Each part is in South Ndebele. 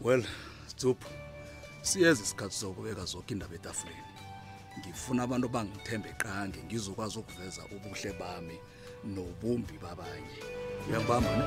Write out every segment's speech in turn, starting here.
well dzuphu siyeza isikhathi sokubeka zoke indaba etafuleni ngifuna abantu bangithembe qange ngizokwazi ukuveza ubuhle bami nobumbi babanye uyangibamba ne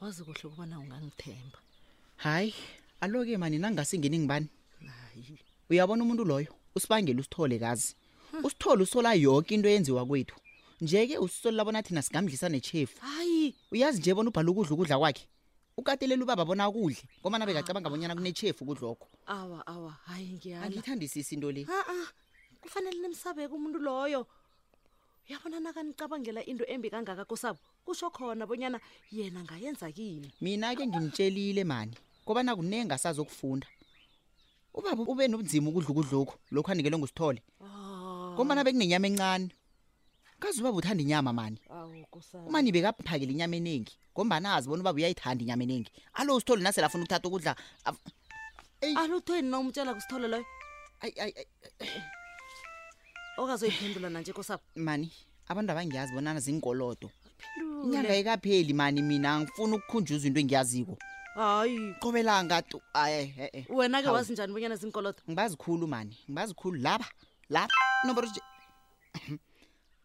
wazi kuhle ukubana ungangithemba hayi aloke mani nangingase ngini ngibani hayi uyabona umuntu loyo usibangela usithole kazi usithole usola yoke into eyenziwa kwethu nje-ke usisolela bona thina singamdlisa nechefu hayi uyazi nje bona ubhala ukudla ukudla kwakhe ukatelela ubaba bona akudle ngomana bekacabanga bonyana kunechefu ukudlokho awa awa hayi ngiyala angiyithandisisi into le a-a kufanele nimsabeke umuntu loyo uyabona nakanicabangela into embi kangaka kosabo kusho khona bonyana yena ngayenza kini mina-ke ngimtshelile mani kobana kuningi asazokufunda ubaba ube nobunzima ukudla ukudlokhu lokhu anikelwe ngusithole Ah, ngombana bekunenyama encane kazi ubaba uthanda inyama mani awu kosabo umani bekaphakela inyama eningi ngombana azi bona ubaba uyayithanda inyama eningi alo usithole nasele afuna ukuthatha ukudla af- aluthweni na umtshela kusithole loyo ayi ayi ayi, okazoyiphendula nanje kosapho mani abantu abangiyazi bonana zinkolodo inyanga ikapheli mani mina angifuni ukukhunjuzwa into engiyaziko hayi qobe langa tu aye e e wena ke Hawu. wazi njani bonyana zinkolodo ngibazi khulu mani ngibazi khulu laba laba nomboro nje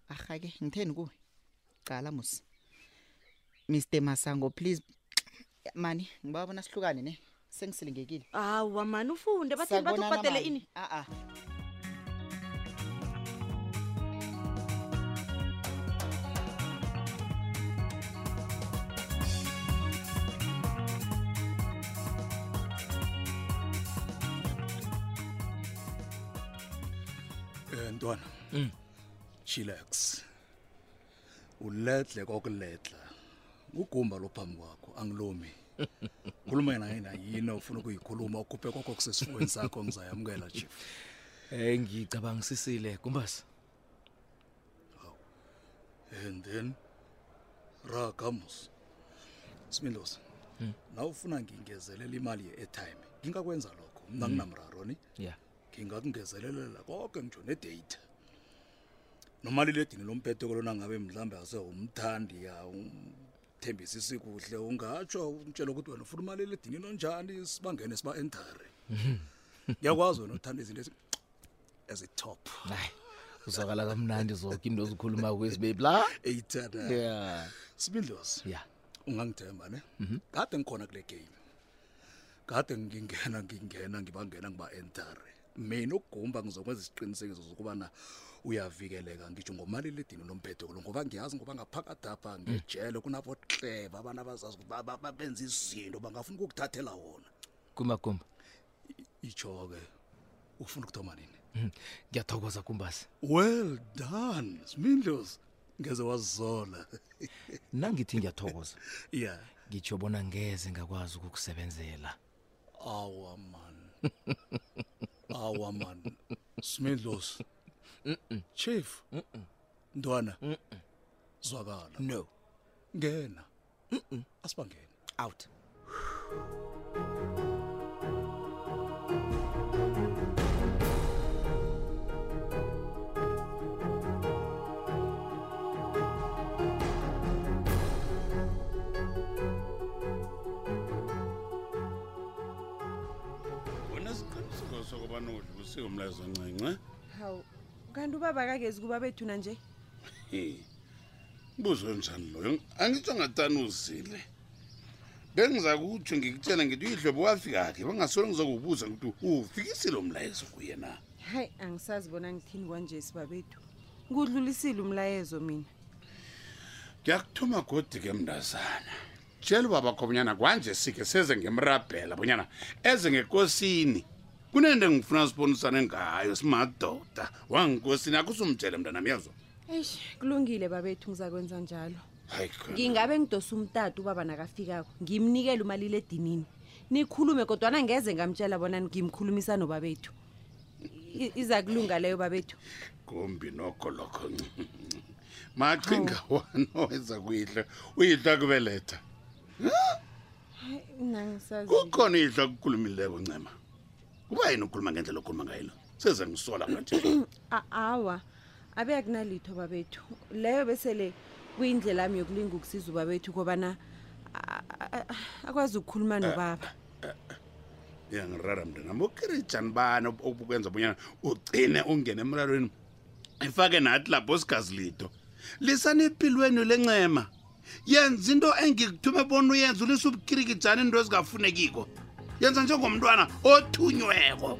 arhake ngitheni kuwe qala musa mr masango please mani ngiba bona sihlukane ne sengisilingekile hawa mani ufunde bathini bathi Sakubonana, ubhadele mani. ini Ah, ah. Eh ntwana. Chillax. uledle kokuledla ngugumba lo phambi kwakho angilomi khuluma yena yena yini ofuna ukuyikhuluma ukhuphe kwakho kusesifweni sakho ngizayamukela chief eh ngicabangisisile kumbasa and then ra kamus similosi hmm. nawe ufuna ngingezelela imali ye-airtime ngingakwenza lokho mna hmm. nginamraro ni ya ngingakungezelela konke ngisho nedata nomaliledini lompheteko lona ngabe mhlawumbe ase umthandi ya umthembisa isikuhle ungatsho umtshela ukuthi wena ufuna umaliledini nonjani sibangene siba entare ngiyakwazi wena uthanda izinto ezi- ezitop hayi uzwakala kamnandi zoke into ozikhuluma kwezi babe la eyithanda yeah sibindlozi ya ungangithemba ne kade ngikhona kule game kade ngingena ngingena ngibangena ngiba entare mina ugumba ngizokwenza isiqinisekiso zokubana uyavikeleka ngitsho ngomaliledini unomphetho lo ngoba ngiyazi ngoba ngaphakathi apha ngejele kunabotleba abantu abazazi ukuthi ba- ba- ba- benza izinto bangafuna ukukuthathela wona kumba kumba itsho-ke ufuna ukuthoma nini Mhm. ngiyathokoza kumbasi well done smindlos ngeze wazizola nangithi ngiyathokoza ya ngitsho bona ngeze ngakwazi ukukusebenzela Awa man. Awa man. Smidlos. Chief. Ntwana. Zwakala. No. Ngena. Asibangene. Out. wena siqiniseko sokubana udlulisiwe umlayezo ncince hawu kanti ubaba akakezi kuba bethuna nje mbuzo onjani loyo angitsho ngatani uzile bengiza kutsho ngikutshela ngithi uyihlobo wafikakhe bangasolo ngizokubuza ngithi uwufikisile umlayezo kuye na hayi angisazi bona ngithini kwanje sibabethu ngudlulisile umlayezo mina ngiyakuthuma godi ke mndazana tshela ubabakho bonyana kwanje sike seze ngemrabhela bonyana eze ngekosini kunento engifuna sibonisane ngayo simadoda wangikosini akusumtshele mntanami yazo eish kulungile babethu ngizakwenza njalo Hayi khona. ngingabe ngidosa umtata ubaba nakafikako ngimnikele umaliledinini nikhulume kodwana ngeze ngamtshela bona ngimkhulumisa nobabethu I- iza kulunga leyo babethu kumbi nokho lokho maqhinga wani owenza kuyihla uyihla kubeletha nangisazi kukhona uyihla kukhulumileko ncema kuba yini ukhuluma ngendlela okhuluma ngayilo seze ngisola ngathi A- awa abe akunalitho babethu leyo besele kuyindlela yami yokulinga ukusiza ubabethu kobana a- a- a- akwazi ukukhuluma nobaba uyangirara mntanami ukirijan bani ob- obukwenza bonyana ugcine ungene emrarweni ifake nathi lapho sigazi lito lisani empilweni lencema yenza into engikuthume bona uyenza ulisa ubukirikijani into ezingafunekiko yenza njengomntwana othunyweko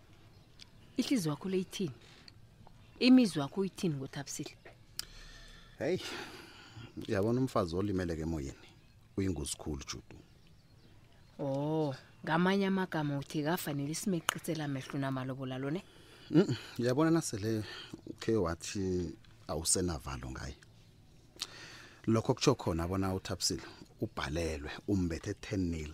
ihlizi wakho le ithini imizwi wakho uyithini ngothabisile heyi uyabona umfazi olimele ke emoyeni uyingozi khulu judu o oh, ngamanye amagama uthi kafanele simeqisela amehlo namalobola lo ne uyabona nasele ukhe wathi awusenavalo ngaye lokho kutsho khona bona uthabisile ubhalelwe umbethe 10 nil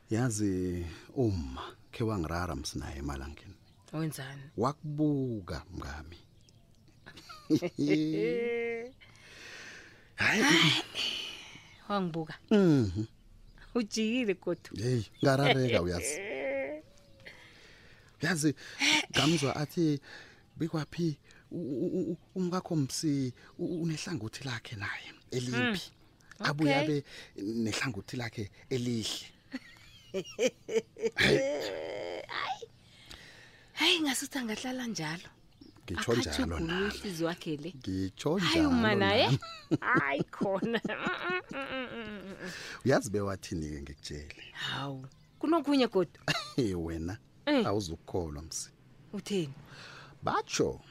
yazi uma khe wangirara msinaye emalangeni wenzani wakubuka mngami hayi wangibuka mhm ujikile kodwa hey ngarareka uyazi uyazi ngamzwa athi bikwaphi u- u- u- umkakho msi u- unehlangothi lakhe naye eliphi abuye Okay. abe nehlangothi lakhe elihle hayi ngasuthi angahlala njalo ngitsho njalo Akatjhugulule nami ihliziyo wakhe le ngitsho hayi njalo uma naye nami. hayi khona uyazi bewathini-ke ngikutshele hawu kunokunye kodwa Hey, wena Eh. awuzukukholwa msi utheni batsho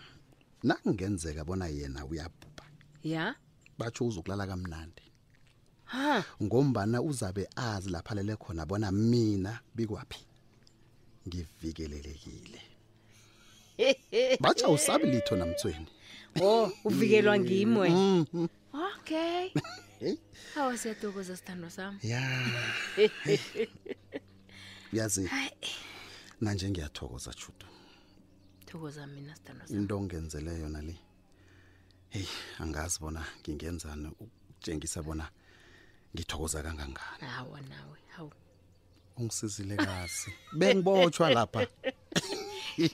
nakungenzeka bona yena uyabhubha ya batsho uzokulala kamnandi ha ngombana uzabe azi lapha lele khona bona mina bikwaphi ngivikelelekile batsha usabi litho namtsweni o oh, uvikelwa ngimwe mm, mm. okay awa siyatokoza sithando sami ya uyazi nanje ngiyathokoza chudu thokoza mina sithando sami into ongenzele yona le heyi angazi bona ngingenzani ukutshengisa bona ngithokoza kangangani hawa nawe hawu ungisizile kahle bengibotshwa lapha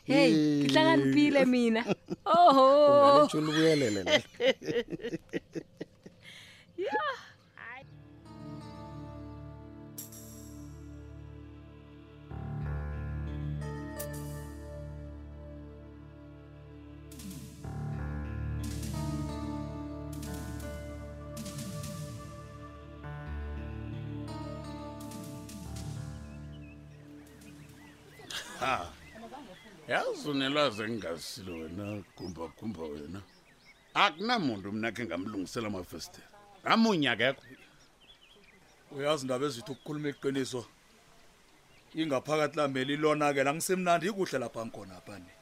hey ngihlakaniphile mina oho ungaletsho lubuyelele yeah I yazi unelwazi engingasilo wena gumbagumba wena akunamuntu mna khe ngamlungisela amafesteri amunye akekho uyazi indaba ezithi ukukhuluma iqiniso ingaphakathi lameli lonakela angisemnandi ikuhle lapha ngikhona phani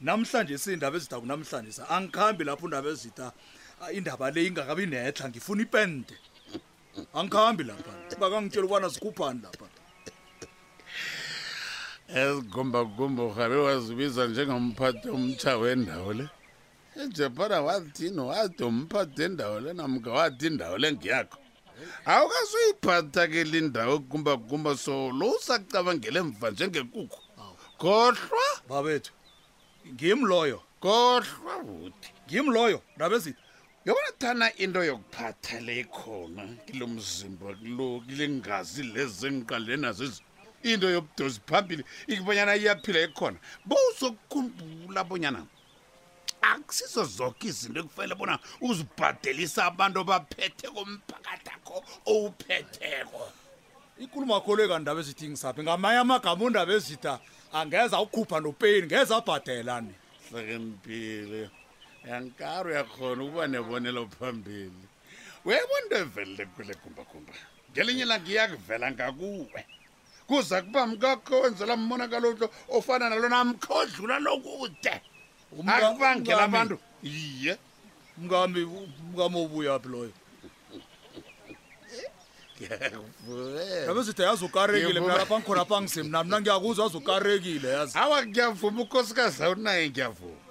namhlanje siyindaba ezitha kunamhlanje sa angikhambi lapho indaba ezitha ah, indaba le ingakabi nethla ngifuna ipende angikhambi lapha bakangitshela ukubana zikhuphani lapha ezigumbagumba uhabe wazibiza njengomphathi omtsha wendawo le ejapana wathini wadompha de ndawo le namka wathi indawo le ngiyakho awukasuyiphathakeli indawo kumbakumba so lo usacabangele mva njengekukho kohlwa babethu ngim loyo kohlwa uthi ngim loyo ndabezitha yabona thana into yokuphatha le khona kilo mzimba kulo kile ngazi lezi engiqale nazo ezi into yobudozi phambili ikubonyana iyaphila ekhona bowuzokukhumbula bonyana akusizo zonke izinto ekufanele bona uzibhadelisa abantu abaphethe komphakathi akho owuphetheko inkulumo yakho le kandaba ezithi ngisaphi ngamanye amagama undaba ezitha angeza ukhupha nopeyini ngeza abhadelani sekempile yankari uyakhona ukuba nebonelo phambili webonto evelele kule gumbagumba ngelinye langiyakuvela ngakuwe kuza kuba mkakho wenzela mmonakalo utlo ofana nalona mkhodlula lokude akubangela abantu iye mkami mkami obuyaphi loyo abezithe yazi ukarekile mna lapha ngikhona apha ngisemnami mna ngiyakuzwa yazi ukarekile yazi awa ngiyavuma ukhosikazi awunaye ngiyavuma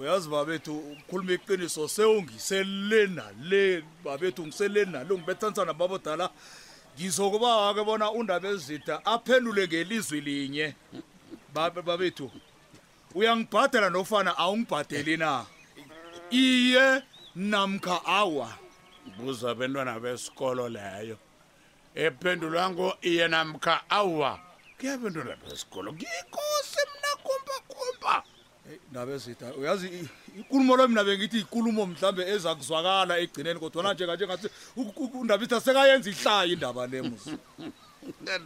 uyazi babethu ukhuluma iqiniso sewungisele nale babethu ngisele nale ungibethanisa nababodala ngizokubawake bona undaba ezitha aphendule ngelizwi linye babethu uyangibhadela nofana awungibhadeli na iye namkha awa buza bentwana besikolo leyo ephendulwa ngo iye namkha awa kuyabentwana besikolo ngikosi mna kumbakumba Hey ndabe zitha uyazi i- ikulumo lo mina bengithi ikulumo mhlambe eza kuzwakala egcineni kodwa na njenga njengathi undabitha sekayenza ihlaya indaba le musi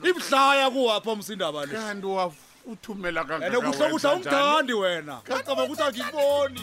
ibuhlaya kuwapha musi indaba le kanti wafuthumela ene kuhle kuhle awungithandi wena ngacaba ukuthi angikuboni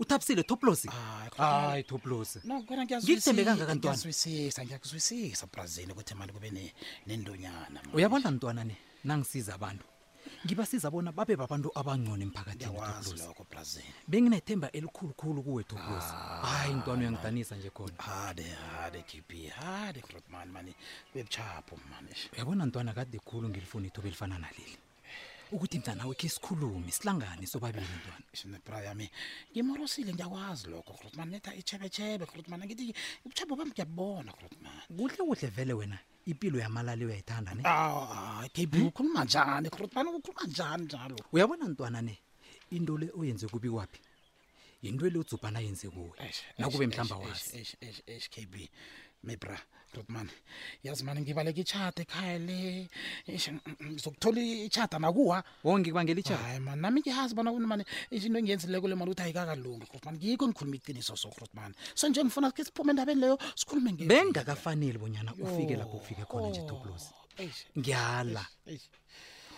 uthabisile toplosi hayi toplosi no kona ngikuthembe kangaka ntwana ngiyazwisisa ngiyakuzwisisa brazini ukuthi mani kube ne- nendonyana ma. uyabona ntwana ne nangisiza abantu ngibasiza bona babe babantu abangcono emphakathini ngiyawazi Toplosi. lokho brazini benginethemba elikhulukhulu kuwe toplosi hayi ntwana uyangidanisa nje khona hade hade kp hade grotman mani kuyebuchapho mani uyabona ntwana kade khulu ngilifuna ithuba elifana naleli ukuthi mntanawe khe sikhulume silangane sobabili ntwana shinebra yami ngimorosile ngiyakwazi lokho grotman netha ichebechebe grotman ngithi ubuchebe bami ngiyabubona grotman kuhle kuhle vele wena impilo yamalali uyayithanda ne aw kb ukhuluma njani grotman ukhuluma njani njalo uyabona ntwana ne into le oyenze kubi kwaphi yinto le udzubhana yenze kuwe Eish, nakube eish, mhlawumbe eish, awazi eish, eish, eish, kb mebra rodman yazi mani ngibaleka itshata ekhaya le Eish, mm, mm, ngizokuthola itshata nakuwa wo ngikubangela itshata hayi mani nami ngiyazi bona kunimani into engiyenzileko le mali ukuthi ayikakalungi rodman ngikho ngikhuluma iqiniso so rodman so nje ngifuna ke siphume endabeni leyo sikhulume nge- bengakafaneli bonyana ufike lapho ufike khona nje toplos Eish, ngiyala eish,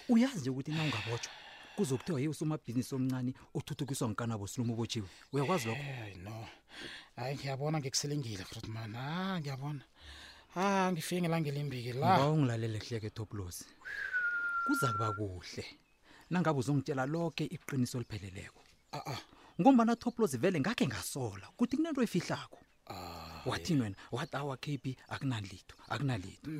uyazi nje ukuthi nawungabotshwa kuzokuthiwa ye usomabhizinisi omncane othuthukiswa ngikanabo silumo ubotshiwe uyakwazi lokho Hey no. Hayi ngiyabona ngikuselengile Grootman. Ah ngiyabona. Ah ngifike ngelanga elimbiki la. ngiba ungilalele kuhleke toplosi kuza kuba kuhle nangabe uzongitshela loke iqiniso elipheleleko Ah ah. ngombana toplosi vele ngakhe ngasola kuthi kunento efihlako wathini wena wathi awa kb akunalitho akunalitho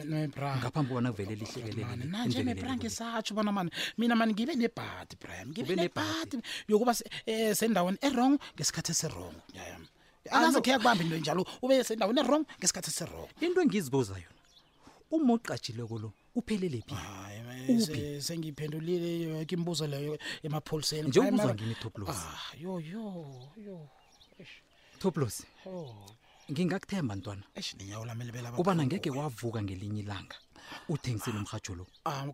ngaphambi kobana kuvelele ihlekelele nanje nebrank esatsho bona mani mina mani ngibe nebhadi brian ngibe nebhadi yokuba se- eh, sendaweni erong ngesikhathi esirong yayam akaze khe yakubambi into enjalo ube sendaweni erong ngesikhathi esirong into engizibuza yona uma uqatshileko lo uphelele phi Se- sengiyiphendulile yoke imibuzo leyo emapholiseni Nje ubuza Brian, mara- ngimi, Thoplos. Ah, yo yo yo toplos oh. ngingakuthemba ntwana kubana ngeke wavuka ngelinye ilanga uthengisile umrhatsho lo ah,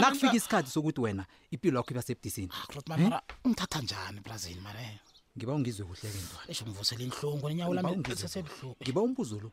nakufika isikhathi sokuthi wena ipilo yakho iba sebudisini ah, eh? ungithatha njani eplazini mare ngiba ungizwe kuhleke ntwana ngiba umbuzo lo